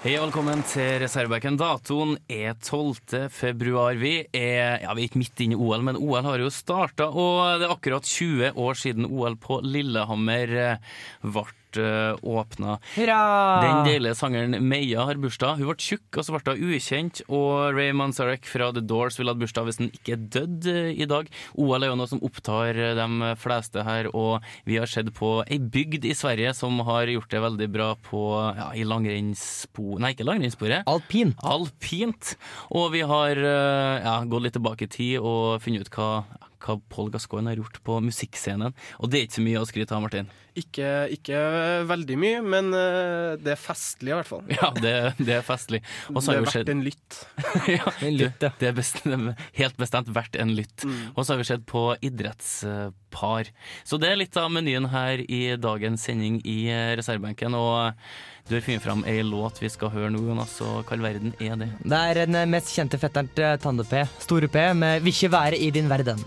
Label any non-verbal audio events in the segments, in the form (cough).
Hei og velkommen til reservebenken. Datoen er 12. februar. Vi er, ja, vi er ikke midt inne i OL, men OL har jo starta, og det er akkurat 20 år siden OL på Lillehammer eh, ble eh, åpna. Den deilige sangeren Meia har bursdag. Hun ble tjukk, og så ble hun ukjent. Og Ray Manzarek fra The Doors ville hatt bursdag hvis han ikke er dødd eh, i dag. OL er jo noe som opptar eh, de fleste her, og vi har sett på ei bygd i Sverige som har gjort det veldig bra på ja, i langrennsspor... Nei, ikke langrennssporet. Alpin. Alpint. Og vi har ja, gått litt tilbake i tid og funnet ut hva, hva Paul Gascoigne har gjort på musikkscenen. Og det er ikke så mye å skryte av, Martin. Ikke, ikke veldig mye, men eh, det er festlig i hvert fall. (laughs) Ja, det, det er festlig. Og det har er verdt skjedd en lytt. (laughs) ja, En lytt, ja. det, det er best, helt bestemt verdt en lytt. Og så har vi sett på idrettspar. Så det er litt av menyen her i dagens sending i eh, reservebenken. Og du har funnet fram ei låt vi skal høre nå, Jonas, og hva i all verden er det? Det er den eh, mest kjente fetteren til Tande-P, Store P, med 'Vil ikke være i din verden'.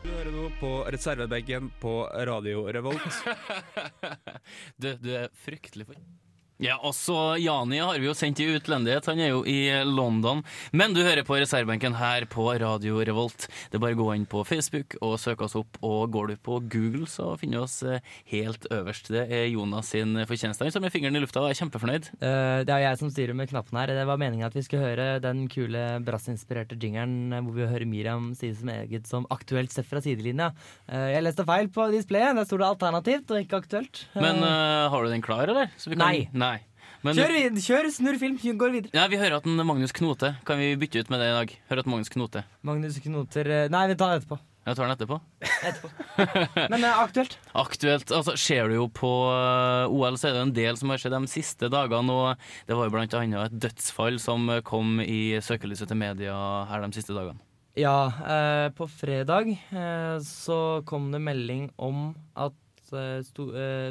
Du hører nå på reservebenken på Radio Revolt. (laughs) Du, du er fryktelig for ja, også Jani har vi jo sendt i utlendighet. Han er jo i London. Men du hører på reservebenken her på Radio Revolt. Det er bare å gå inn på Facebook og søke oss opp. Og går du på Google, så finner du oss eh, helt øverst. Det er Jonas sin fortjeneste. Han står med fingeren i lufta og er kjempefornøyd. Uh, det er jeg som styrer med knappen her. Det var meningen at vi skulle høre den kule brassinspirerte jingeren hvor vi hører Miriam si som eget som aktuelt sett fra sidelinja. Uh, jeg leste feil på displayet. Der sto det alternativt og ikke aktuelt. Uh, Men har du den klar, eller? Så vi kan- Nei. Nei. Men, kjør, vid- kjør, snurr film, går videre. Ja, vi hører at en Magnus Knote Kan vi bytte ut med det i dag? Hør at Magnus Knote Magnus Knoter eh, Nei, vi tar det etterpå. Jeg tar den (laughs) etterpå. Men eh, aktuelt. Aktuelt. altså Ser du jo på eh, OL, så er det en del som har skjedd de siste dagene. Og det var jo blant annet et dødsfall som kom i søkelyset til media her de siste dagene. Ja, eh, på fredag eh, så kom det melding om at sto,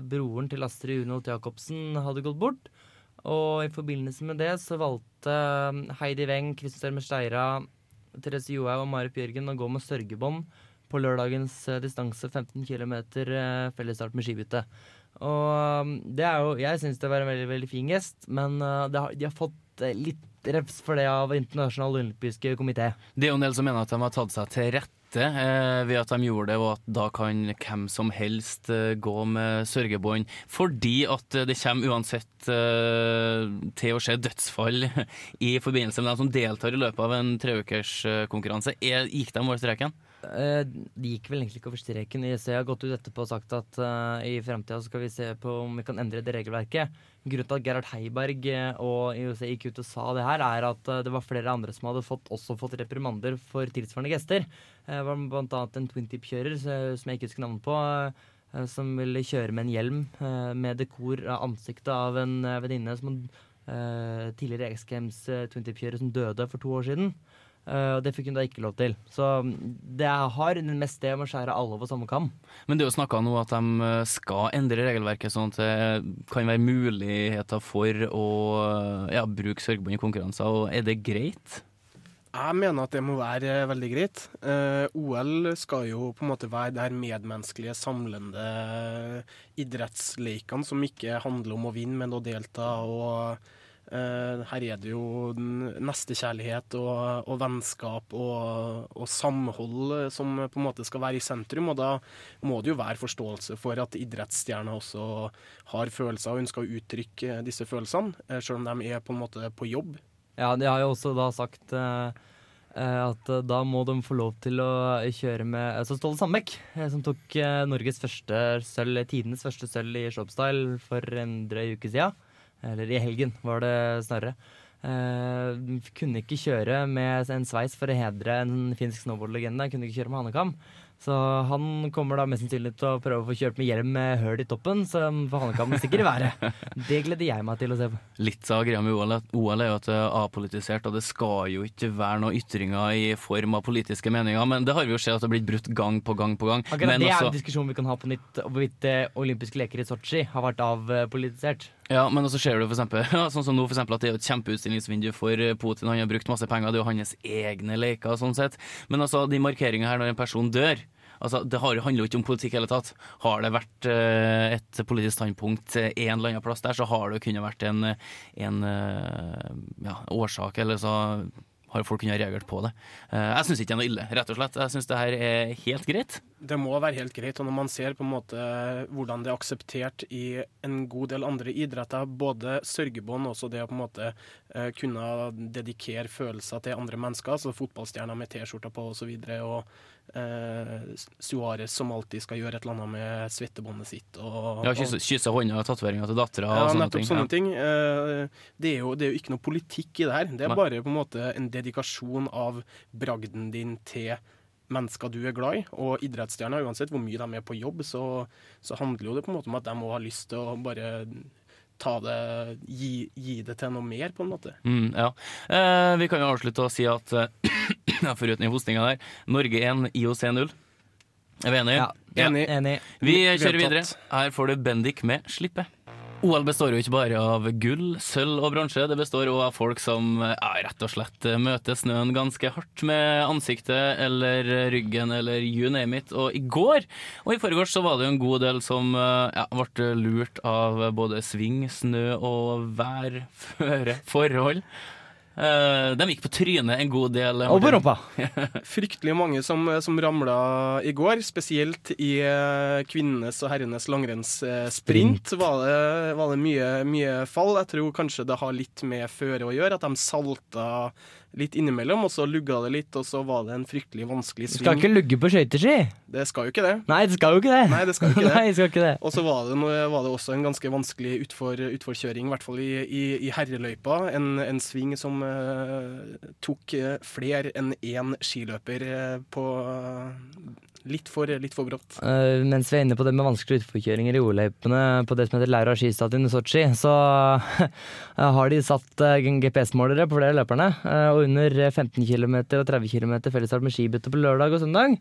broren til Astrid Unholt Jacobsen hadde gått bort. Og i forbindelse med det så valgte eh, Heidi Weng, Kristin Steira, Therese Johaug og Marit Bjørgen å gå med sørgebånd på lørdagens eh, distanse 15 km eh, fellesstart med skibytte. Og um, det er jo Jeg syns det var en veldig, veldig fin gest, men eh, har, de har fått litt refs for det av Internasjonal olympiske komité. Det er jo en del som mener at de har tatt seg til rette eh, ved at de gjorde det, og at da kan hvem som helst eh, gå med sørgebånd. Fordi at eh, det kommer uansett eh, til å skje dødsfall (laughs) i forbindelse med dem som deltar i løpet av en treukerskonkurranse. Er- Gikk de over streken? Eh, De gikk vel egentlig ikke over streken. IEC har gått ut etterpå og sagt at uh, i fremtida skal vi se på om vi kan endre det regelverket. Grunnen til at Gerhard Heiberg eh, og IOC gikk ut og sa det her, er at uh, det var flere andre som hadde fått, også fått reprimander for tilsvarende gester. Det var blant annet en twin tip-kjører eh, som jeg ikke husker navnet på. Som ville kjøre med en hjelm med dekor av ansiktet av en venninne som eh, tidligere X Games eh, twin tip-kjører som døde for to år siden. Eh, og det fikk hun da ikke lov til. Så det det har mest det med å skjære alle over samme kam. Men det er jo snakka nå at de eh, skal endre regelverket sånn at det kan være muligheter for å eh, ja, bruke sørgebånd i konkurranser. Og er det greit? Jeg mener at det må være veldig greit. Eh, OL skal jo på en måte være det her medmenneskelige, samlende idrettsleikene som ikke handler om å vinne, men å delta. og her er det jo nestekjærlighet og, og vennskap og, og samhold eh, som på en måte skal være i sentrum. Og da må det jo være forståelse for at idrettsstjerner også har følelser og ønsker å uttrykke disse følelsene, eh, selv om de er på en måte på jobb. Ja, de har jo også da sagt eh, eh, at eh, da må de få lov til å kjøre med altså Ståle Sandbekk, eh, som tok eh, Norges første sølv, tidenes første sølv i shopstyle for en drøy uke siden. Eller i helgen, var det snarere. Uh, kunne ikke kjøre med en sveis for å hedre en finsk snowboardlegende. Kunne ikke kjøre med hanekam. Så han kommer da mest sannsynlig til å prøve å få kjørt med hjelm med høl i toppen, så for han kan sikkert være. (laughs) Det gleder jeg meg til å se på. Litt av greia med OL, OL er jo at det er apolitisert, og det skal jo ikke være noen ytringer i form av politiske meninger, men det har vi jo sett at det har blitt brutt gang på gang på gang. Akkurat Men det er også- en diskusjon vi kan ha på nytt, hvorvidt eh, olympiske leker i Sotsji har vært avpolitisert. Ja, men også ser du for eksempel, (laughs) sånn som nå for eksempel at det er et kjempeutstillingsvindu for eh, Putin. Han har brukt masse penger, det er jo hans egne leker sånn sett. Men altså, de markeringene her når en person dør Altså, Det handler jo ikke om politikk i hele tatt. Har det vært eh, et politisk standpunkt eh, en eller annen plass der, så har det jo kunnet vært en, en ja, årsak, eller så har folk kunnet reagert på det. Jeg syns ikke det er noe ille, rett og slett. Jeg syns det her er helt greit. Det må være helt greit. Og når man ser på en måte hvordan det er akseptert i en god del andre idretter, både sørgebånd og også det å på en måte eh, kunne dedikere følelser til andre mennesker, altså fotballstjerner med T-skjorter på osv., og, så og eh, Suárez som alltid skal gjøre et eller annet med svettebåndet sitt. Og, Ja, Kysse, kysse hånda, tatoveringa til dattera ja, og sånne nettopp ting. sånne ting. Eh, Det er, jo, det er jo ikke noe politikk i det her. Det er Nei. bare på en måte en dedikasjon av bragden din til mennesker du er glad i. Og idrettsstjerner, uansett hvor mye de er på jobb, så, så handler jo det på en måte om at de må ha lyst til å bare ta det gi, gi det til noe mer, på en måte. Mm, ja. Eh, vi kan jo avslutte å si at eh, (clears throat) foruten i hostinga der, Norge 1, IOC 0. Er vi enige? Ja, Enig. enig. Vi kjører videre. Her får du Bendik med 'Slippe'. OL består jo ikke bare av gull, sølv og bronse. Det består òg av folk som ja, rett og slett møter snøen ganske hardt med ansiktet eller ryggen eller you name it. Og i går og i forgårs så var det jo en god del som ja, ble lurt av både sving, snø og vær, (laughs) forhold. Eh, de gikk på trynet en god del. Og på rumpa. (laughs) Fryktelig mange som, som ramla i går, spesielt i eh, kvinnenes og herrenes langrennssprint. Var det, var det mye, mye fall. Jeg tror kanskje det har litt med føre å gjøre, at de salta litt innimellom, og så lugga det litt, og så var det en fryktelig vanskelig Du skal ikke lugge på skøyteski. Det skal jo ikke det. Nei, det skal jo ikke det. Nei, det skal jo ikke det. (laughs) Nei, det skal ikke det. Og så var det, var det også en ganske vanskelig utfor, utforkjøring, i hvert fall i, i, i herreløypa. En, en sving som uh, tok eh, flere enn én skiløper eh, på litt for, litt for brått. Uh, mens vi er inne på det med vanskelige utforkjøringer i OL-løypene på det som heter Laura skistadion i Sotsji, så uh, (laughs) har de satt uh, GPS-målere på flere løperne. eh, og under 15 km og 30 km fellesstart med skibytte på lørdag og søndag,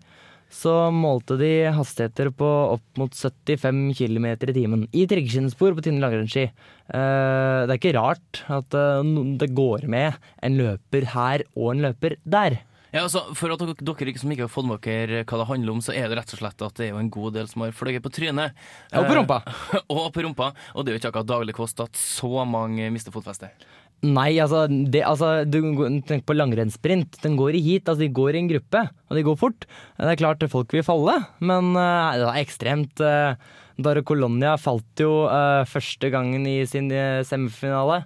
så målte de hastigheter på opp mot 75 km i timen. I trikkeskinnspor på tynne langrennsski. Eh, det er ikke rart at eh, det går med en løper her og en løper der. Ja, altså, For at dere, som ikke har fått med dere hva det handler om, så er det rett og slett at det er jo en god del som har fløyet på trynet. Og på rumpa. (laughs) Og på rumpa. Og det er jo ikke akkurat daglig kost at så mange mister fotfestet. Nei, altså, det, altså du Tenk på langrennssprint. Den går i heat. Altså, de går i en gruppe, og de går fort. Det er klart folk vil falle, men uh, det er ekstremt. Uh, Dare Colonia falt jo uh, første gangen i sin semifinale.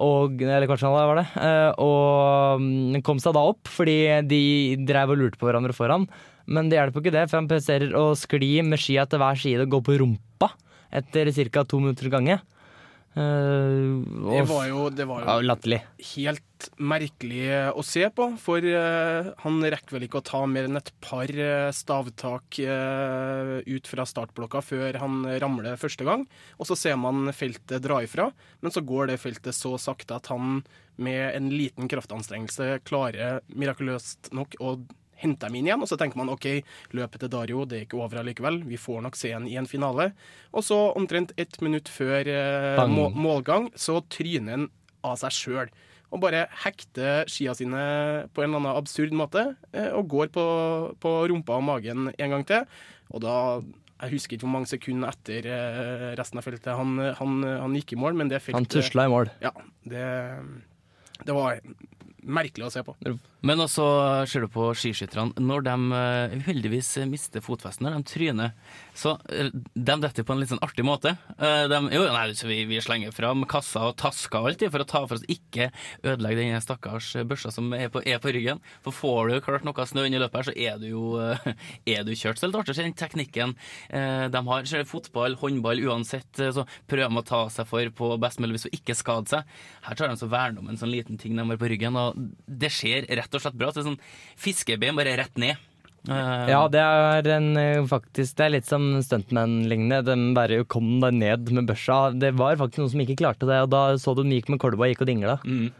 Og, eller kvartfinale, var det. eh, og mm, kom seg da opp, fordi de drev og lurte på hverandre foran. Men det hjelper ikke det, for han presterer å skli med skia til hver side og gå på rumpa etter ca. to minutter gange. Eh, Det var jo, det var jo ja, helt merkelig å se på, for uh, han rekker vel ikke å ta mer enn et par eh, stavtak uh, ut fra startblokka før han ramler første gang. Og så ser man feltet dra ifra, men så går det feltet så sakte at han med en liten kraftanstrengelse klarer mirakuløst nok å hente dem inn igjen, og så tenker man OK, løpet til Dario det er ikke over allikevel, vi får nok se ham i en finale. Og så omtrent ett minutt før eh, må målgang, så tryner han av seg sjøl. Og bare hekter skia sine på en eller annen absurd måte, eh, og går på, på rumpa og magen en gang til. Og da Jeg husker ikke hvor mange sekunder etter eh, resten av feltet han, han, han gikk i mål, men det feltet Han tusla i mål. Ja, det, det var merkelig å se på. Men også ser du på skiskytterne. Når de eh, uheldigvis mister fotfestet, når de tryner, så eh, de detter på en litt sånn artig måte. Eh, De, jo, nei, vi, vi slenger fram kasser og tasker alltid for å ta for oss ikke ødelegge den stakkars børsa som er på, er på ryggen. For får du klart noe snø inni løpet her, så er du jo eh, er du kjørt. Så det er litt artig å se den teknikken eh, de har. Ser fotball, håndball, uansett, eh, så prøver de å ta seg for på best mulig vis å ikke skade seg. Her tar de så verne om en sånn liten ting de har på ryggen, og det skjer rett og slett bra Så Det sånn fiskeben bare rett ned. Uh, Ja, det er en eh, faktisk Det er litt som Stuntman-lignende. De bare kom deg ned med børsa. Det var faktisk noen som ikke klarte det, og da så du den gikk med kolba og gikk og dingla. Mm.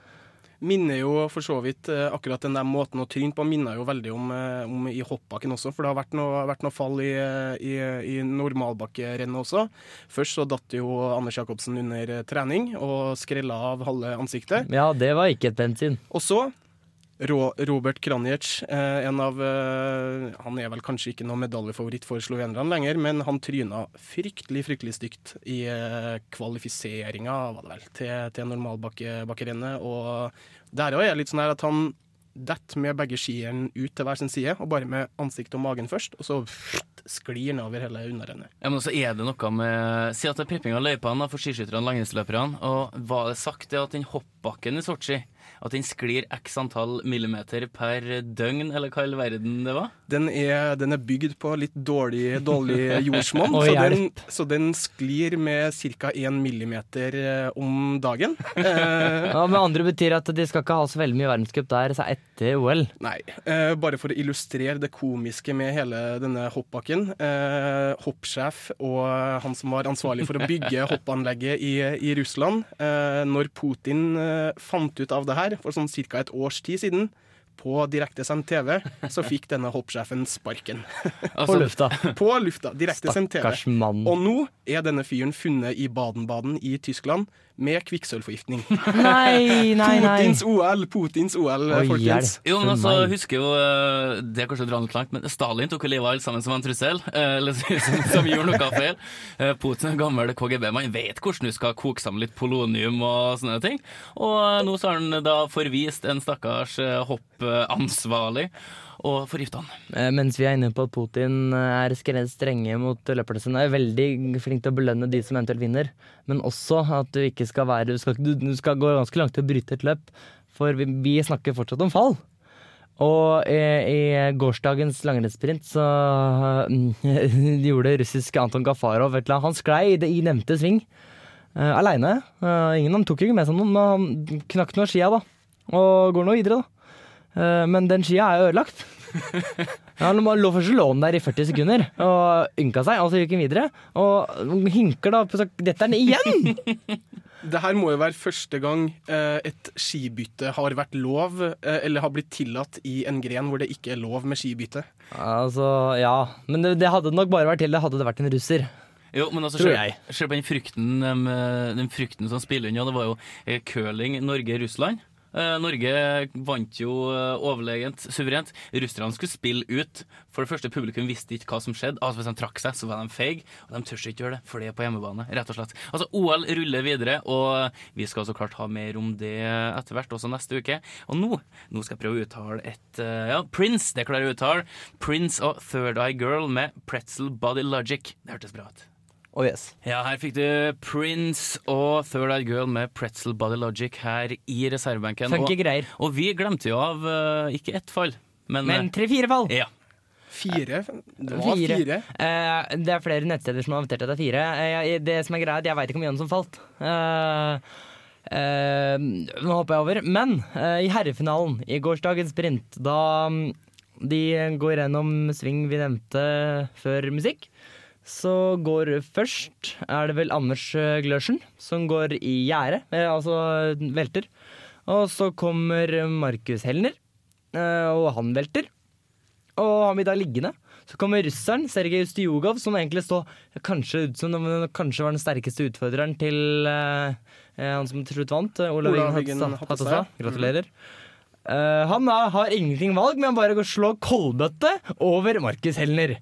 Minner jo for så vidt eh, akkurat den der måten å tryne på, minner jo veldig om, om i hoppbakken også. For det har vært noe, vært noe fall i, i, i normalbakkerennet også. Først så datt jo Anders Jacobsen under trening og skrella av halve ansiktet. Ja, det var ikke et pent syn. Og så Robert Kranjic, eh, en av eh, Han er vel kanskje ikke noen medaljefavoritt for slovenerne lenger, men han tryna fryktelig, fryktelig stygt i eh, kvalifiseringa, til, til normalbakkerennet. Og der òg er det litt sånn at han detter med begge skiene ut til hver sin side, og bare med ansiktet og magen først, og så sklir han over hele underrennet. Ja, men så er det noe med Si at det er prepping av løypene for skiskytterne og langrennsløperne. Og var det sagt det at den hoppbakken i Sotsji at den sklir x antall millimeter per døgn, eller hva i all verden det var? Den er, den er bygd på litt dårlig, dårlig (laughs) jordsmonn, så, den, så den sklir med ca. 1 millimeter eh, om dagen. Eh, Ja, med andre betyr at de skal ikke ha så veldig mye verdenscup der så etter OL. nei, eh, bare for å illustrere det komiske med hele denne hoppbakken. Eh, hoppsjef og han som var ansvarlig for å bygge (laughs) hoppanlegget i, i Russland, eh, når Putin eh, fant ut av det her for sånn ca. et års tid siden, på direktesendt TV, så fikk denne hoppsjefen sparken. (laughs) På Altså, lufta. På lufta, direktesendt TV. Mann. Og nå er denne fyren funnet i Baden-Baden i Tyskland med kvikksølvforgiftning. (laughs) Nei, nei, nei. Putins OL, Putins OL, Oi, folkens. jo, men altså, husker jo eh, Det er kanskje å dra litt langt, men Stalin tok jo livet av alle sammen som en trussel. eh, Eller (laughs) som, som gjorde noe feil. Eh, Putin er gammel KGB-mann, vet hvordan du skal koke sammen litt polonium og sånne ting. Og nå så har han da forvist en stakkars hoppansvarlig og forgifte han. Eh, Mens vi er inne på at Putin eh, er strenge mot løperne sine, er veldig flink til å belønne de som eventuelt vinner, men også at du ikke skal være Du skal, du, skal gå ganske langt til å bryte et løp, for vi, vi snakker fortsatt om fall. Og i, i gårsdagens langrennssprint så mm, (laughs) gjorde russiske Anton Gafarov et eller annet. Han sklei i, i nevnte sving uh, aleine. ingen han tok ikke med seg noen, men han knakk av skia, da. Og går nå videre, da. Eh, men den skia er jo ødelagt. (laughs) Ja, Han lå først lå den der i 40 sekunder og ynka seg, og så gikk han videre. Og hinker da på sak- Dette er den igjen! (laughs) Det her må jo være første gang eh, et skibytte har vært lov, eh, eller har blitt tillatt i en gren hvor det ikke er lov med skibytte. Altså, ja. Men det, det hadde nok bare vært til det hadde det vært en russer. Jo, men altså, Tror se- jeg. Se på den frykten, den frykten som spiller inn. Ja, det var jo curling Norge-Russland. Eh, Norge vant jo eh, overlegent, suverent. Russerne skulle spille ut. For det første, publikum visste ikke hva som skjedde. Altså, hvis de trakk seg, så var de feige. Og de tør ikke gjøre det, for det er på hjemmebane. rett og slett. Altså, OL ruller videre, og vi skal så klart ha mer om det etter hvert, også neste uke. Og nå, nå skal jeg prøve å uttale et eh, Ja, Prince, det klarer jeg å uttale. Prince og Third Eye Girl med Pretzel Body Logic. Det hørtes bra ut. Oh yes. Ja, her fikk du Prince og Third Eye Girl med Pretzel Body Logic her i reservebenken. Funky Og, greier. og vi glemte jo av uh, ikke ett fall, men, Men eh, tre-fire fall. ja. Fire? Det var Fire. fire. Uh, det er flere nettsteder som har avtert at det er fire. Uh, det som er greia, jeg veit ikke hvor mye som falt. Nå hopper jeg over. Men i herrefinalen, i gårsdagens sprint, da um, de går gjennom sving vi nevnte før musikk, så går først er det vel Anders eh, Glørsen som går i gjerdet, eh, altså velter. Og så kommer Markus Helner, eh, og han velter. Og han blir da liggende. Så kommer russeren Sergej Ustjugov, som egentlig står kanskje ut som kanskje var den sterkeste utfordreren til eh, han som til slutt vant, Olav Wiggen Hattestad. Gratulerer. Mm. Eh, han da, har ingenting valg, men bare går og slår kolbøtte over Markus Helner.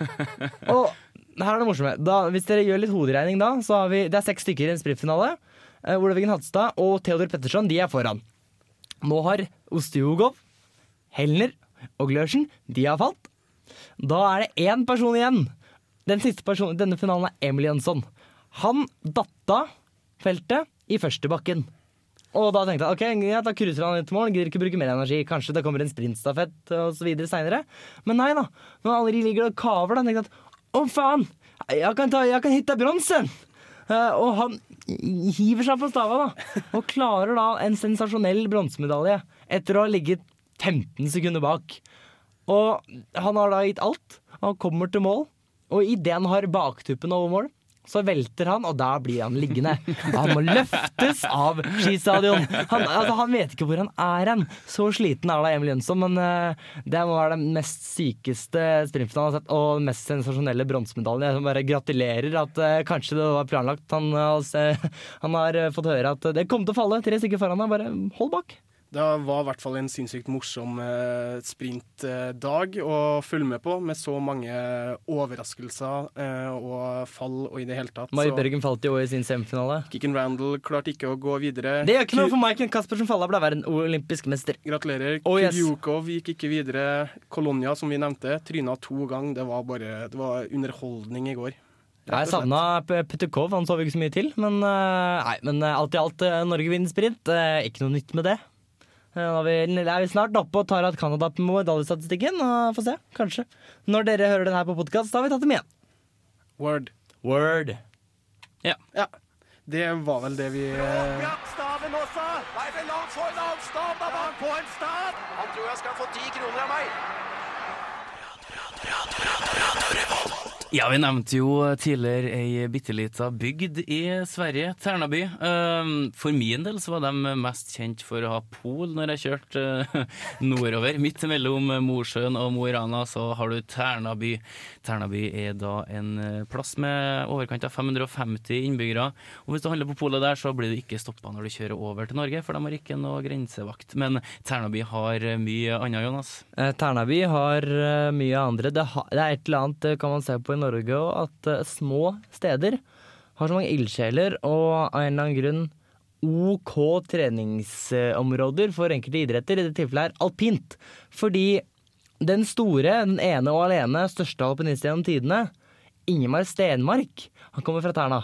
(laughs) og her er det morsomme. Da, hvis dere gjør litt hoderegning da, så har vi Det er seks stykker i en sprintfinale. Uh, Olav Wiggen Hattestad og Theodor Petterson de er foran. Nå har Ostiogov, Helner og Glørsen de har falt. Da er det én person igjen. Den siste personen i denne finalen er Emil Jønsson. Han datta feltet i første bakken. Og da tenkte jeg ok, ja, da cruiser han ut til morgen, gidder ikke bruke mer energi. Kanskje det kommer en sprintstafett osv. seinere. Men nei da. Når alle ligger og kaver, da tenkte jeg at å faen, jeg kan, ta, jeg kan hitte bronsen! Uh, og han hiver seg på stava da, og klarer da en sensasjonell bronsemedalje etter å ha ligget 15 sekunder bak. Og han har da gitt alt. Han kommer til mål, og idet han har baktuppen over mål, så velter han, og da blir han liggende. Han må løftes av skistadion. Han, altså, han vet ikke hvor han er hen. Så sliten er da Emil Jønsson, men uh, det må være den mest sykeste sprinten han har sett, og den mest sensasjonelle bronsemedaljen. Jeg bare gratulerer at uh, kanskje det var planlagt. Han, uh, han har fått høre at det kom til å falle tre stykker foran deg, Bare hold bak. Det var i hvert fall en sinnssykt morsom eh, sprintdag å følge med på, med så mange overraskelser eh, og fall og i det hele tatt. Marit Så falt jo i sin semifinale. Kikken Randall klarte ikke å gå videre. Det gjør ikke noe for Maiken Caspersen Falla ble verden en olympisk mester. Gratulerer. Oh, yes. Kuryukov gikk ikke videre. Kolonia, som vi nevnte, tryna to ganger. Det var bare det var underholdning i går. Jeg savna Petukov, han så vi ikke så mye til. Men, eh, nei, men alt i alt, Norge vinner sprint. Ikke noe nytt med det. Eh, Nå er vi, er vi snart oppe og tar at Canada på medaljestatistikken. og Få se, kanskje. Når dere hører den her på podkast, har vi tatt dem igjen. Word. Word. Ja. ja. Det var vel det vi eh, Staven også! Nei, vel, la han få en annen stav! Da på en stav! Han tror jeg skal få ti kroner av meg. Ja, vi nevnte jo tidligere ei bitte lita bygd i Sverige, Tärnaby. Ehm, For min del så var de mest kjent for å ha pol når jeg kjørte eh, nordover. Midt mellom Mosjøen og Mo i Rana så har du Ternaby. Ternaby er da en eh, plass med overkant av 550 innbyggere. Og hvis du handler på polet der, så blir du ikke stoppa når du kjører over til Norge, for de har ikke noe grensevakt. Men Ternaby har mye annet, Jonas. Ternaby har eh, mye andre. Det, er et eller annet eh, kan man se på i Norge òg, at eh, små steder har så mange ildsjeler og av en eller annen grunn OK treningsområder for enkelte idretter. I dette tilfellet er alpint. Fordi den store, den ene og alene største alpinisten gjennom tidene, Ingemar Stenmark, han kommer fra Tærna.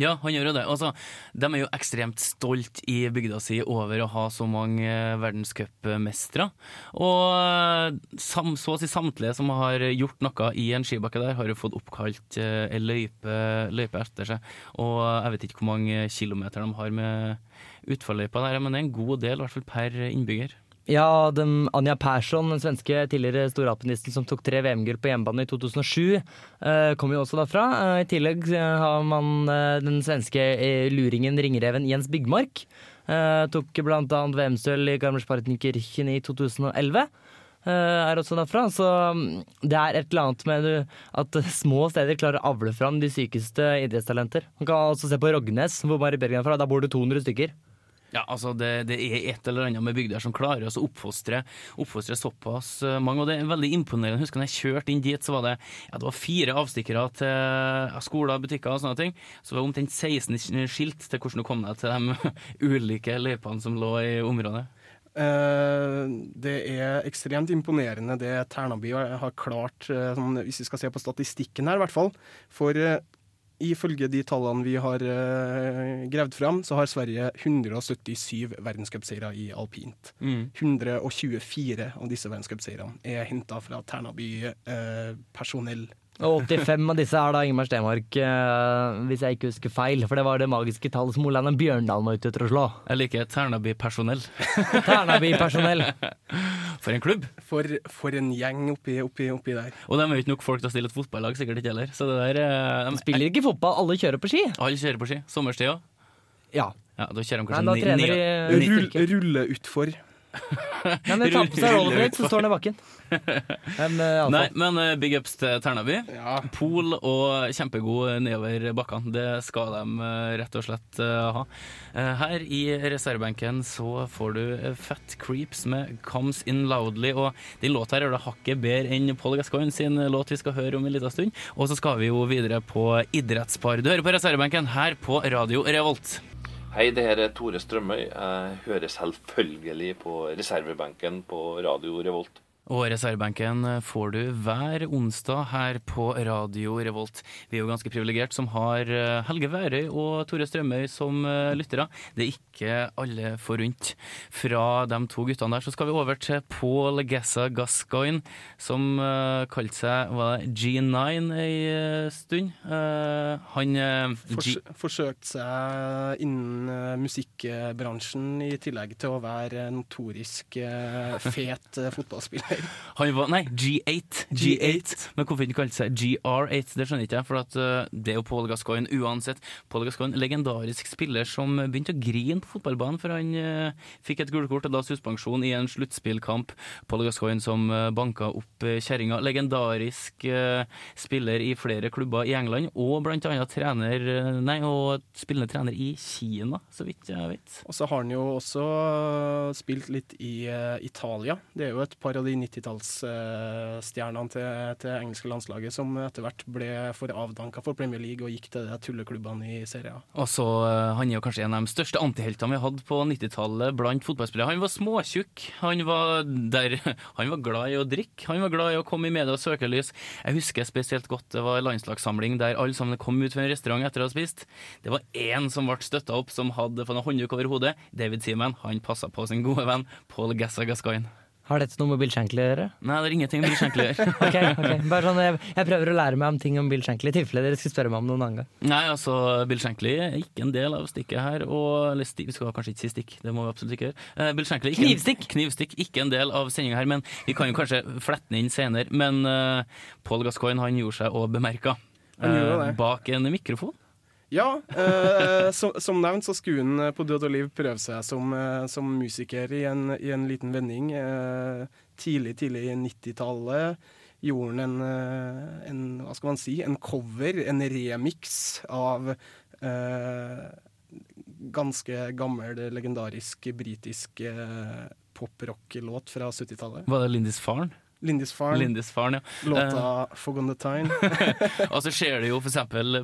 Ja, han gjør jo det. Altså, de er jo ekstremt stolt i bygda si over å ha så mange eh, verdenscupmestere. Og eh, sam, så å si samtlige som har gjort noe i en skibakke der, har jo fått oppkalt ei en løype, løype etter seg. Og jeg vet ikke hvor mange kilometer de har med utforløypa der, men det er en god del, i hvert fall per innbygger. Ja, den, Anja Persson, den svenske tidligere storalpinisten som tok tre VM-gull på hjemmebane i 2007, eh, kommer jo også derfra. Eh, I tillegg eh, har man eh, den svenske eh, luringen ringreven Jens Byggmark. Eh, tok annet VM-sølv i Garmisch-Partenkirchen i 2011. eh, er også derfra, så mm, det er et eller annet med at små steder klarer å avle fram de sykeste idrettstalenter. Man kan også se på Rognes, hvor Mari Bergen er fra. Der bor det 200 stykker. Ja, altså det, det er et eller annet med bygder som klarer å oppfostre, oppfostre såpass eh, mange, og det er veldig imponerende. Jeg husker når jeg kjørte inn dit, så var det, ja, det var fire avstikkere til skoler, butikker og sånne ting. Så det var omtrent 16 skilt til hvordan du kom deg til de (laughs) ulike løypene som lå i området. Uh, det er ekstremt imponerende det Ternaby har klart, uh, hvis vi skal se på statistikken her, i hvert fall. For eh, ifølge de tallene vi har uh, gravd fram, så har Sverige 177 verdenscupseire i alpint. 124 av disse verdenscupseirene er henta fra Tærnaby-personell. Og 85 av disse er da Ingemar Stenmark, eh, hvis jeg ikke husker feil. For det var det magiske tallet som Olaug Bjørndalen var ute etter å slå. Jeg liker Ternaby-personell. (laughs) Ternaby-personell. For en klubb! For, for en gjeng oppi, oppi, oppi der. Og de er jo ikke nok folk til å stille et fotballag, sikkert ikke heller. Så det der eh, de, Spiller ikke fotball, alle kjører på ski. Alle kjører på ski. Sommerstid òg. Ja. Ja, da kjører de Nei, kanskje da ni- trener ni- de ni- Rull, rulle utfor. Ja, men tar på seg rollerblades, så står han i bakken. Men, altså, Nei, men eh, big ups til Ternaby. Ja. Pol og kjempegod nedover bakkene. Det skal de eh, rett og slett ha. Eh, Her i reservebenken så får du Fat Creeps med Comes In Loudly. Og den låta her er det hakket bedre enn Paul Gascoigne sin låt vi skal høre om en liten stund. Og så skal vi jo videre på idrettspar. Du hører på reservebenken her på Radio Revolt. Hei, det her er Tore Strømøy. Jeg hører selvfølgelig på reservebenken på Radio Revolt. Og reservebenken får du hver onsdag her på Radio Revolt. Vi er jo ganske privilegert som har eh, Helge Værøy og Tore Strømøy som eh, lyttere. Det er ikke alle forunt. Fra de to guttene der så skal vi over til Paul Gessa Gascoigne, som uh, kalte seg var det G9 ei eh, stund. Eh, han eh, Fors Forsøkte seg innen eh, musikkbransjen, i tillegg til å være notorisk eh, fet eh, fotballspiller. (laughs) Han var, nei, G8. G8. Men hvorfor ikke kalte seg GR8, det skjønner ikke jeg. For at, uh, det er jo Paul Gascoigne uansett. Paul Gascoigne, legendarisk spiller som begynte å grine på fotballbanen for han uh, fikk et gulkort og da suspensjon i en sluttspillkamp. Paul Gascoigne som uh, banka opp uh, kjerringa. Legendarisk spiller i flere klubber i England, og blant annet trener, nei, og spillende trener i Kina, så vidt jeg vet. Og så har han jo også spilt litt i Italia. Det er jo et par av de 90-tallsstjernene til, til engelske landslaget som etter hvert ble for avdanka for Premier League og gikk til de tulleklubbene i Serie A. Og så Han er jo kanskje en av de største antiheltene vi hadde på 90-tallet blant fotballspillere. Han var småtjukk, han var, der, (laughs) han var glad i å drikke, han var glad i å komme i media og søkelys. Jeg husker spesielt godt det var landslagssamling der alle sammen kom ut fra en restaurant etter å ha spist. Det var én som ble støtta opp, som hadde fått en håndduk over hodet. David Seaman. Han passa på sin gode venn Paul Gassa Gascoigne. Har dette noe med Bill Shankly å gjøre? Nei, det er ingenting med Bill Shankly å gjøre. (laughs) okay, okay. Bare sånn, jeg, jeg, prøver å lære meg om ting om Bill Shankly, i tilfelle dere skulle spørre meg om noen annen gang. Nei, altså, Bill Shankly er ikke en del av stikket her. Og, eller sti, vi skal kanskje ikke si stikk, det må vi absolutt ikke gjøre. Uh, Bill Shankly, ikke knivstikk! En, knivstikk, ikke en del av sendinga her, men vi kan jo kanskje flette den inn senere. Men uh, Paul Gascoigne han gjorde seg å bemerka uh, bak en mikrofon. Ja, eh, som, som nevnt så skulle han eh, på død og liv prøve seg som, eh, som musiker i en, i en, liten vending. Eh, tidlig, tidlig i 90-tallet gjorde han en, eh, en, hva skal man si, en cover, en remix av eh, ganske gammel, legendarisk britisk poprock-låt fra 70-tallet. Var det Lindis Faren? Lindisfarne. Lindisfarne ja. Låta uh, 'Fog on the Time'. (laughs) og så skjer det jo f.eks.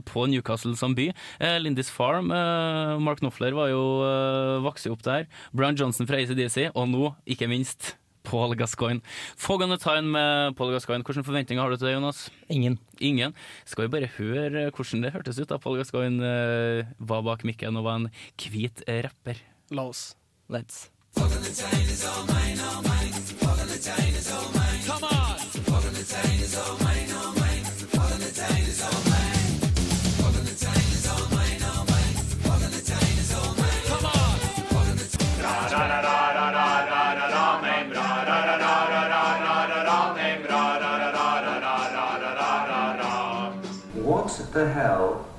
på Newcastle som by. Uh, Lindis Farm, uh, Mark Knopfler var jo uh, vokste opp der. Brian Johnson fra ACDC, og nå, ikke minst, Paul Gascoigne. 'Fog on the Time' med Paul Gascoigne. Hvilke forventninger har du til det, Jonas? Ingen. Ingen. Skal vi bare høre hvordan det hørtes ut da Paul Gascoigne var bak mikken og var en hvit rapper? La oss. Let's. Fog on the time is all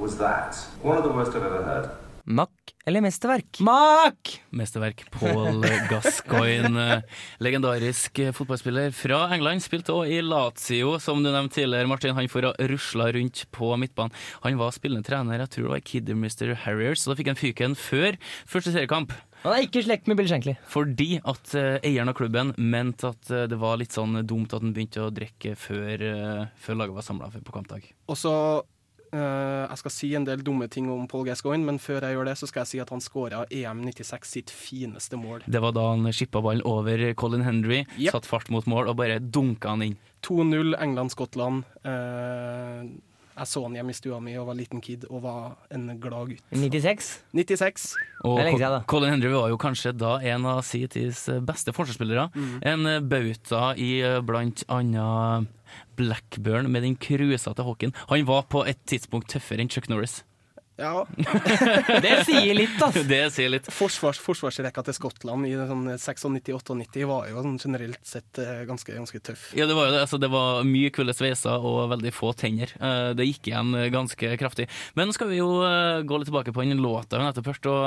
was that? One of the worst I've ever heard. Mack eller mesterverk? Mack! Mesterverk. Paul Gascoigne, legendarisk fotballspiller fra England. Spilte òg i Lazio, som du nevnte tidligere, Martin. Han får rusla rundt på midtbanen. Han var spillende trener, jeg tror det var Kiddermister Harriers, så da fikk han fyken før første seriekamp. Han er ikke i slekt med Bill Shankly. Fordi at uh, eieren av klubben mente at uh, det var litt sånn dumt at han begynte å drikke før, uh, før laget var samla på kampdag. Og så jeg skal si en del dumme ting om Paul Gascoigne, men før jeg gjør det, så skal jeg si at han skåra EM96 sitt fineste mål. Det var da han skippa ballen over Colin Henry, yep. satt fart mot mål og bare dunka han inn. 2-0 England-Skottland. Uh, jeg så han hjemme i stua mi og var liten kid og var en glad gutt. 96? 96. Og det er lenge siden, da. Colin Henry var jo kanskje da en av sin tids beste forsvarsspillere. Mm. En bauta i blant annet Blackburn med den krusete hockeyen. Han var på et tidspunkt tøffere enn Chuck Norris. Ja. (laughs) det sier litt, altså. (laughs) Det sier litt. Forsvars, forsvarsrekka til Skottland i sånn 96-98 var jo sånn generelt sett eh, ganske, ganske, tøff. Ja, det var jo det. Altså, det var mye kule sveiser og veldig få tenner. Eh, det gikk igjen ganske kraftig. Men skal vi jo eh, gå litt tilbake på den låta hun nettopp hørte.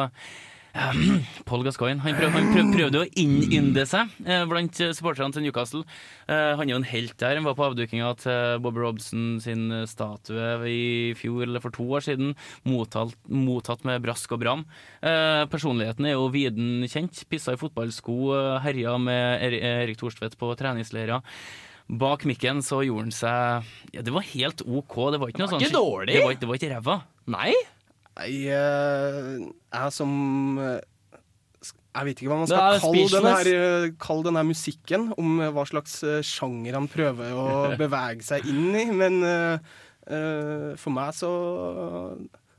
Paul Gascoigne han, prøv, han prøv, prøvde å innynde seg eh, blant supporterne til Newcastle. Eh, han er jo en helt der. Han var på avdukinga til Bob Robson sin statue i fjor eller for to år siden. Mottatt, mottatt med brask og bram. Eh, personligheten er jo viden kjent. Pissa i fotballsko, eh, herja med Erik Thorstvedt på treningsleirer. Bak mikken så gjorde han seg ja, Det var helt OK. Det var ikke noe sånn Ikke dårlig! Det var, det var ikke ræva. Nei? Jeg, er som eh, Jeg vet ikke hva man skal kalle denne, kalle denne, musikken. Om hva slags eh, sjanger han prøver å (laughs) bevege seg inn i. Men uh, for meg så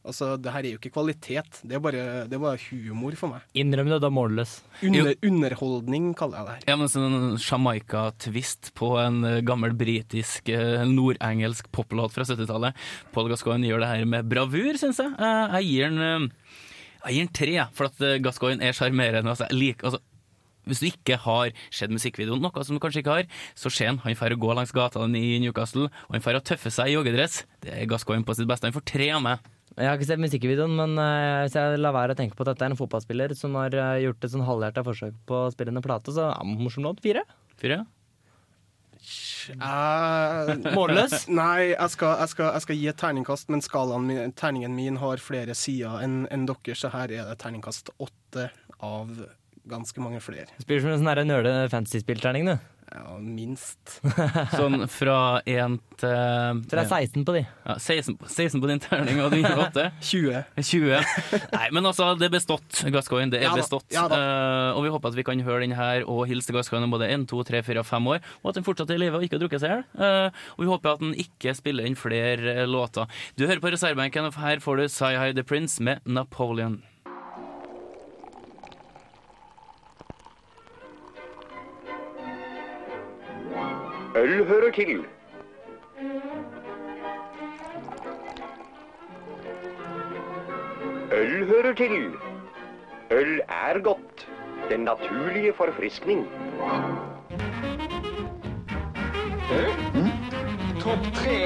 Altså, det her er jo ikke kvalitet. Det er bare, det er bare humor for meg. Innrøm det, da målløs. Under, underholdning, kaller jeg det her. Ja, men sånn Jamaica-twist på en gammel britisk, nordengelsk poplåt fra 70-tallet. Paul Gascoigne gjør det her med bravur, syns jeg. Jeg gir den jeg gir den tre, for at Gascoigne er sjarmerende. Altså, like, altså, hvis du ikke har sett musikkvideoen, noe som du kanskje ikke har, så ser han han drar å gå langs gatene i Newcastle, og han drar å tøffe seg i joggedress. Det er Gascoigne på sitt beste. Han får tre av meg. Jeg har ikke sett musikkvideoen, men uh, hvis jeg lar være å tenke på at dette er en fotballspiller som har uh, gjort et sånn halvhjerta forsøk på å spille en plate, så er det morsom låt. Fire? Fire? Uh, Målløs? (laughs) Nei, jeg skal, jeg, skal, jeg skal gi et terningkast, men skalaen min, terningen min har flere sider enn en dere, så her er det terningkast åtte av ganske mange flere. Spiller som en sånn nerde fantasy-spillterning, du. Ja, minst. (laughs) Sånn fra én til Så det er 16 på de. ja, 16, på- 16 på din terning, og du gir 8. 20. 20. Nei, men altså, det er bestått, Gascoigne. Det er Ja bestått. ja. Eh, og vi håper at vi kan høre den her og hilse til Gascoigne om både 1, 2, 3, 4 og 5 år, og at den fortsatt er i live og ikke har drukket seg i hjel. Uh, og vi håper at den ikke spiller inn flere eh, låter. Du hører på reservebenken, og her får du Sigh Hi The Prince med Napoleon. Øl hører til. Øl hører til. Øl er godt. Den naturlige forfriskning. Topp tre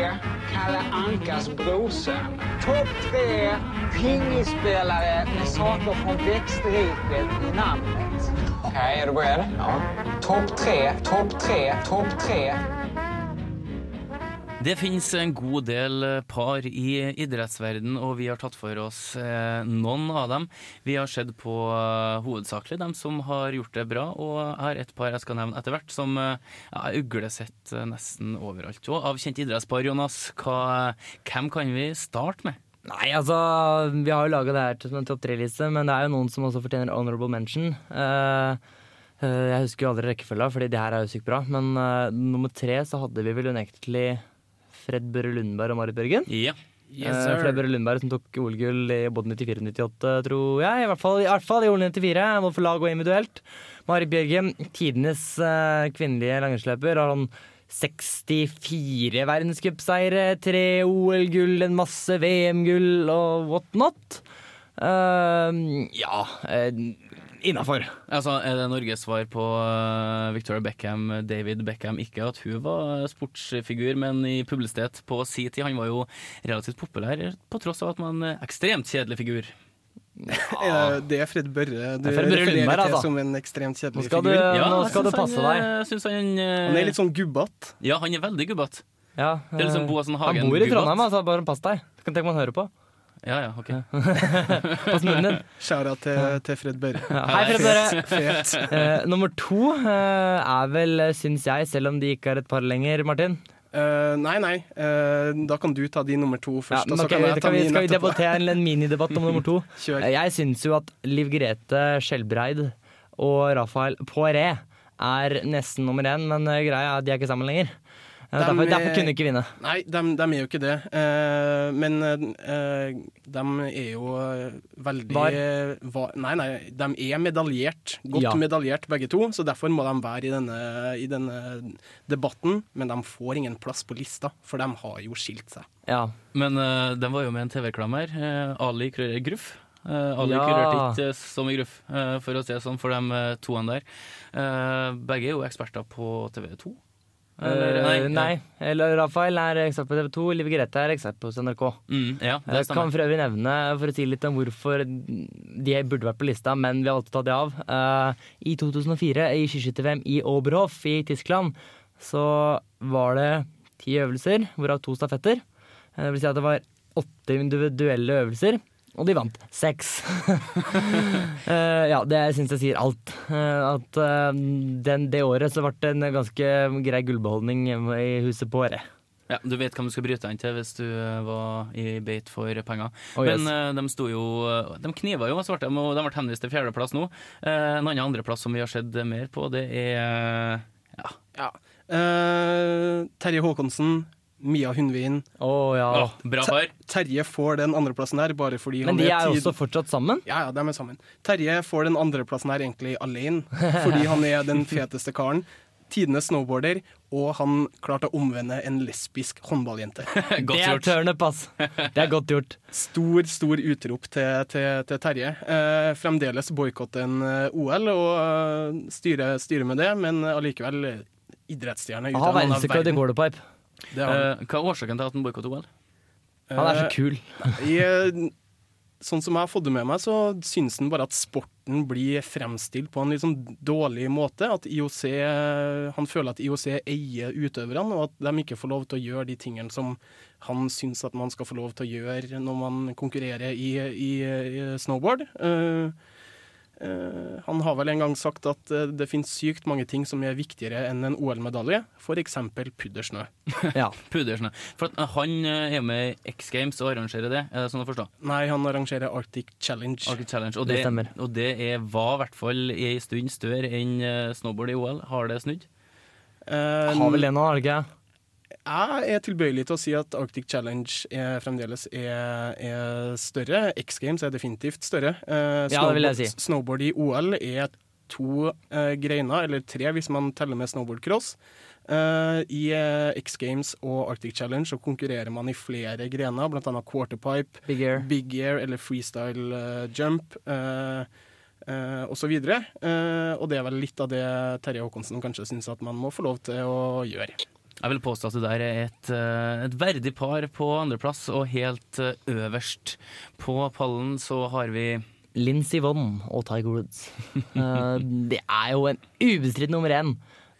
Kalle Ankas brorson. Topp tre pingispillere med saker fra vekstriket i namnet. Okej, är du beredd? Ja. Topp tre, topp tre, topp tre. Det finnes en god del eh, par i idrettsverden, og vi har tatt for oss eh, noen av dem. Vi har sett på eh, hovedsakelig dem som har gjort det bra, og jeg har et par jeg skal nevne etter hvert, som er uglesett eh, nesten overalt. Og av kjente idrettspar, Jonas, hva, hvem kan vi starte med? Nei, altså, vi har jo laga det her til en topp tre-liste, men det er jo noen som også fortjener honorable mention. Uh, uh, jeg husker jo aldri rekkefølga, fordi det her er jo sykt bra. Men uh, nummer tre så hadde vi vel unektelig Fred Børre Lundberg og Marit Bjørgen. Ja. Eh, Fred Børre Lundberg som tok OL-gull i både 94-98, tror jeg. I hvert fall i, hvert fall i OL 94, både for lag og individuelt. Marit Bjørgen, tidenes kvinnelige langrennsløper, har han 64 verdenscupseire, tre OL-gull, en masse VM-gull og what not. Eh, ja, uh, innafor. Altså, Er det Norges svar på eh, Victoria Beckham, David Beckham? Ikke at hun var sportsfigur, men i publisitet på si tid. Han var jo relativt populær, på tross av at man er ekstremt kjedelig figur. Eh, Det er Fred Børre du Det Fred Børre refererer Lundberg, til altså. som en ekstremt Nå kjedelig skal du, figur. nå skal du passe han, deg. eh, han eh, Han er litt sånn gubbete. Ja, han er veldig gubbete. Ja, Det er liksom eh, Boasen han bor i. Trondheim, altså. Bare pass deg. Kan tenke man hører på. Ja, ja, ok. (laughs) Pass munnen din. Skjæra til, til Fred Børre. Ja, hei, Fred Børre. Fet. Eh, nummer to uh, er vel, syns jeg, selv om de ikke er et par lenger, Martin. Eh, nei, nei. Uh, da kan du ta din nummer to Ja, først. og så kan jeg ta vi, skal vi debattere en, minidebatt om nummer to? (laughs) Eh, Jeg syns jo at Liv Grete Skjelbreid og Rafael Poiré er nesten nummer én, men greia er at de er ikke sammen lenger. Eh, Dem, Derfor, eh, derfor kunne de ikke vinne. Nei, de, er jo ikke det. Eh, men eh, de er jo eh, veldig Var. Var, Nei, nei, de er medaljert. Godt Ja. medaljert begge to, så derfor må de være i denne, i denne debatten. Men de får ingen plass på lista, for de har jo skilt seg. Ja. Men uh, de var jo med en TV-reklamer. Uh, Ali kurrerer Gruff. Uh, Ali Ja. kurrerte ikke så mye Gruff, eh, for å si det sånn, for de uh, toene der. Eh, begge er jo eksperter på TV2. Eller, Eh, nei, eller Rafael er ekspert på TV 2, Liv Grete er ekspert på NRK. Mm, ja, det Jeg kan for øvrig nevne, for å si litt om hvorfor de burde vært på lista, men vi har alltid tatt det av. Uh, I 2004, i skiskytter-VM i Oberhof i Tyskland, så var det ti øvelser, hvorav to stafetter. Eh, Det vil si at det var åtte individuelle øvelser, og de vant seks. uh, (laughs) ja, det syns jeg sier alt. Uh, at uh, den, det året så ble det en ganske grei gullbeholdning i huset på Åre. Ja, du vet hvem du skal bryte deg inn til hvis du var i beit for penger. Oh, yes. Men de sto jo De kniva jo, svarte, de, og de ble henvist til fjerdeplass nå. Eh, en annen andreplass som vi har sett mer på, det er ja. Ja. Eh, Terje Håkonsen, Mia Hundvin. Oh, ja. oh, bra par. Terje får den andreplassen her bare fordi Men han de er er også fortsatt sammen? Ja, ja, de er sammen. Terje får den andreplassen her egentlig alene, (laughs) fordi han er den feteste karen. Tidenes snowboarder. og han klarte å omvende en lesbisk håndballjente. (laughs) det er turnup, ass. Det er godt gjort. Stor, stor utrop til, til, til Terje. Eh, fremdeles boikotte en eh, OL og eh, styre, styre med det, men allikevel idrettsstjerne ut av en Har verdensrekord i verden. Det er han. Eh, hva er årsaken til at han boikotter OL? Han er så Eh, kul. I, sånn som jeg har fått det med meg, så syns han bare at sporten blir fremstilt på en litt sånn dårlig måte. At IOC, eh, Han føler at IOC eier utøverne, og at de ikke får lov til å gjøre de tingene som han syns at man skal få lov til å gjøre når man konkurrerer i, i, i snowboard. Eh, eh, han har vel en gang sagt at eh, det finnes sykt mange ting som er viktigere enn en OL-medalje, f.eks. puddersnø. (laughs) Ja. Pudersnø. For at han eh, er med i X Games og arrangerer det, er det sånn å forstå? Nei, han arrangerer Arctic Challenge. Arctic Challenge. Og Det det, og det er, var i hvert fall i en stund større enn snowboard i OL. Har det snudd? Eh, Har vel det nå, har det ikke? Jeg er tilbøyelig til å si at Arctic Challenge er fremdeles er, er større. X Games er definitivt større. Eh, Ja, det vil jeg si. Snowboard i OL er to eh, greiner, eller tre hvis man teller med snowboardcross. Eh, I eh, X Games og Arctic Challenge så konkurrerer man i flere grener, bl.a. quarterpipe, Big air. big air eller freestyle eh, jump. Uh, og så videre. Eh, og det er vel litt av det Terje Håkonsen kanskje syns at man må få lov til å gjøre. Jeg vil påstå at det der er et, eh, et verdig par på andreplass, og helt eh, øverst på pallen så har vi Lincy Vonn og Tiger Woods. Eh, det er jo en ubestridt nummer én.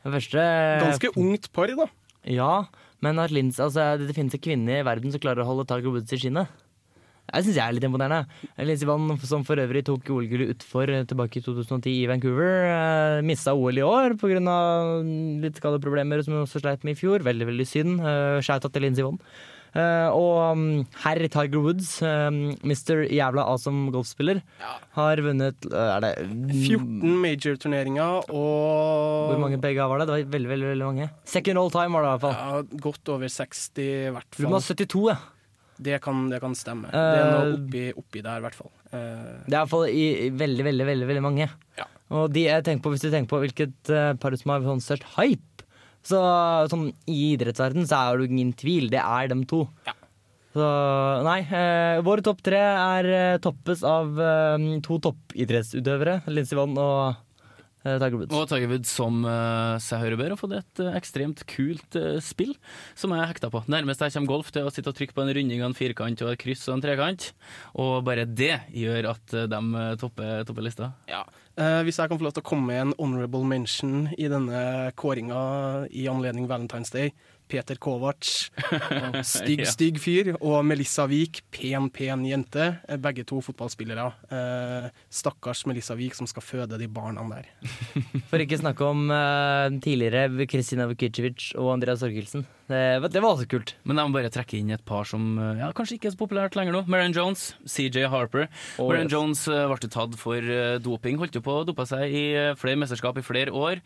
Første Ganske ungt par, da. Ja, men at Lindsay, altså, det finnes en kvinne i verden som klarer å holde Tiger Woods i skinnet. Det syns jeg er litt imponerende. Lindsey Vann, som for øvrig tok OL-gullet utfor eh, tilbake i 2010 i Vancouver, eh, mista OL i år pga. litt skadeproblemer som hun også sleit med i fjor. Veldig, veldig synd. Uh, Shout-out til Lindsey Vonn. Uh, og um, herr Tiger Woods, um, Mr. jævla awesome golfspiller, har vunnet uh, Er det 14 major-turneringer og Hvor mange begge var det? Det var veldig, veldig, veldig mange. Second all time var det i hvert fall. Ja, godt over 60, i hvert Du fall. må ha 72, ja. Det kan, det kan stemme. Eh, det er noe oppi, oppi der, i hvert fall. Uh, Det er i hvert fall i i veldig, veldig, veldig, veldig mange. Og de jeg tenker på, hvis du tenker på hvilket uh, par som har sånn størst hype, så sånn i idrettsverden så er det ingen tvil. Det er dem to. Ja. Så nei, Uh, våre topp tre er toppes av to toppidrettsutøvere. Lindsey Vonn og Tiger Woods. Og Tiger Woods som uh, seg hører bør har fått et uh, ekstremt kult uh, spill som jeg hekta på. Nærmest jeg kommer golf til å sitte og trykke på en runding av en firkant og et kryss og en trekant. Og bare det gjør at eh, de eh, topper, topper lista. eh, hvis jeg kan få lov til å komme med en honorable mention i denne kåringa i anledning Valentine's Day. Peter Kovac, (laughs) stygg, Ja. stygg fyr, og Melissa Wiik, pen, pen jente. Eh, Begge to fotballspillere. Eh, stakkars Melissa Wiik som skal føde de barna der. (laughs) For ikke snakke om eh, tidligere Kristina Vukicevic og Andreas Torkelsen. Det, var- det var også kult. Men jeg må bare trekke inn et par som eh, ja, kanskje ikke er så populært lenger nå. Marion Jones, CJ Harper. Oh, Marion yes. Jones eh, ble tatt for doping. Holdt jo på å dope seg i flere mesterskap i flere år.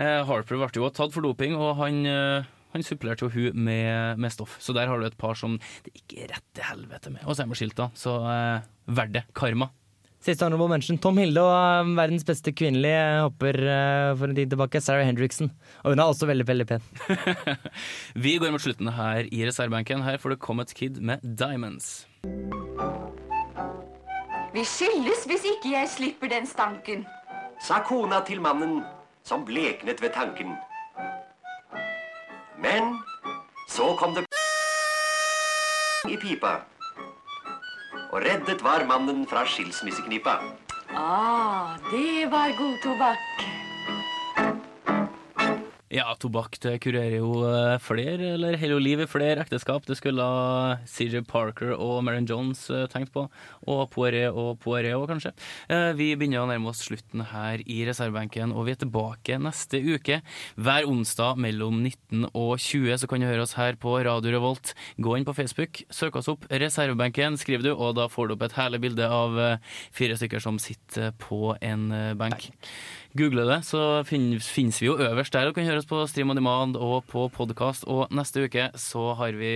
Eh, Harper ble jo tatt for doping, og han, eh, han supplerte jo hun med, med stoff. Så der har du et par som det ikke er rett til helvete med. Og så er med skilt, da. Så eh, verdt det. Karma. Siste honorable mention. Tom Hilde og eh, verdens beste kvinnelige hopper eh, for en tid tilbake. Sarah Hendrickson. Og hun er også veldig, veldig pen. (laughs) Vi går mot slutten her i reservebenken. Her får det Comet Kid med Diamonds. Vi skilles hvis ikke jeg slipper den stanken. sa kona til mannen, som bleknet ved tanken. Men så kom det i pipa. Og reddet var mannen fra skilsmisseknipa. Ah, det var god tobakk. Ja, tobakk det kurerer jo eh, flere, eller holder jo liv flere ekteskap. Det skulle CJ Parker og Marion Jones eh, tenkt på. Og Poiré og Poiré òg, kanskje. Eh, Vi begynner å nærme oss slutten her i reservebenken, og vi er tilbake neste uke. Hver onsdag mellom 19 og 20 så kan du høre oss her på Radio Revolt. Gå inn på Facebook, søk oss opp Reservebenken, skriver du, og da får du opp et herlig bilde av fire stykker som sitter på en benk. benk. Googler det, så finnes vi jo øverst der og kan høres på Stream on Demand og på podkast. Og neste uke så har vi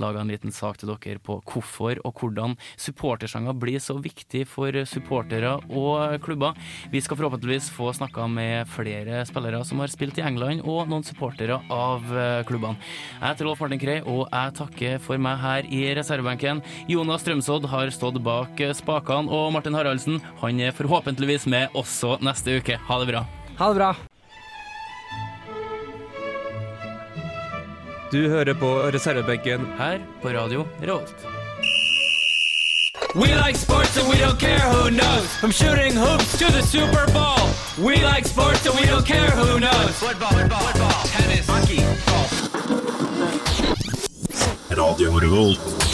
laga en liten sak til dere på hvorfor og hvordan supportersanger blir så viktig for supportere og klubber. Vi skal forhåpentligvis få snakka med flere spillere som har spilt i England, og noen supportere av eh, klubbene. Jeg heter Rolf Martin Krei, og jeg takker for meg her i reservebenken. Jonas Strømsodd har stått bak eh, spakene, og Martin Haraldsen han er forhåpentligvis med også neste uke. Ha det bra. Ha det bra. Du hører på reservebenken her på Radio Revolt. We like sports and we don't care who knows. From shooting hoops to the Super Bowl. We like sports and we don't care who knows. Football, football, football tennis, hockey, golf. Radio Revolt.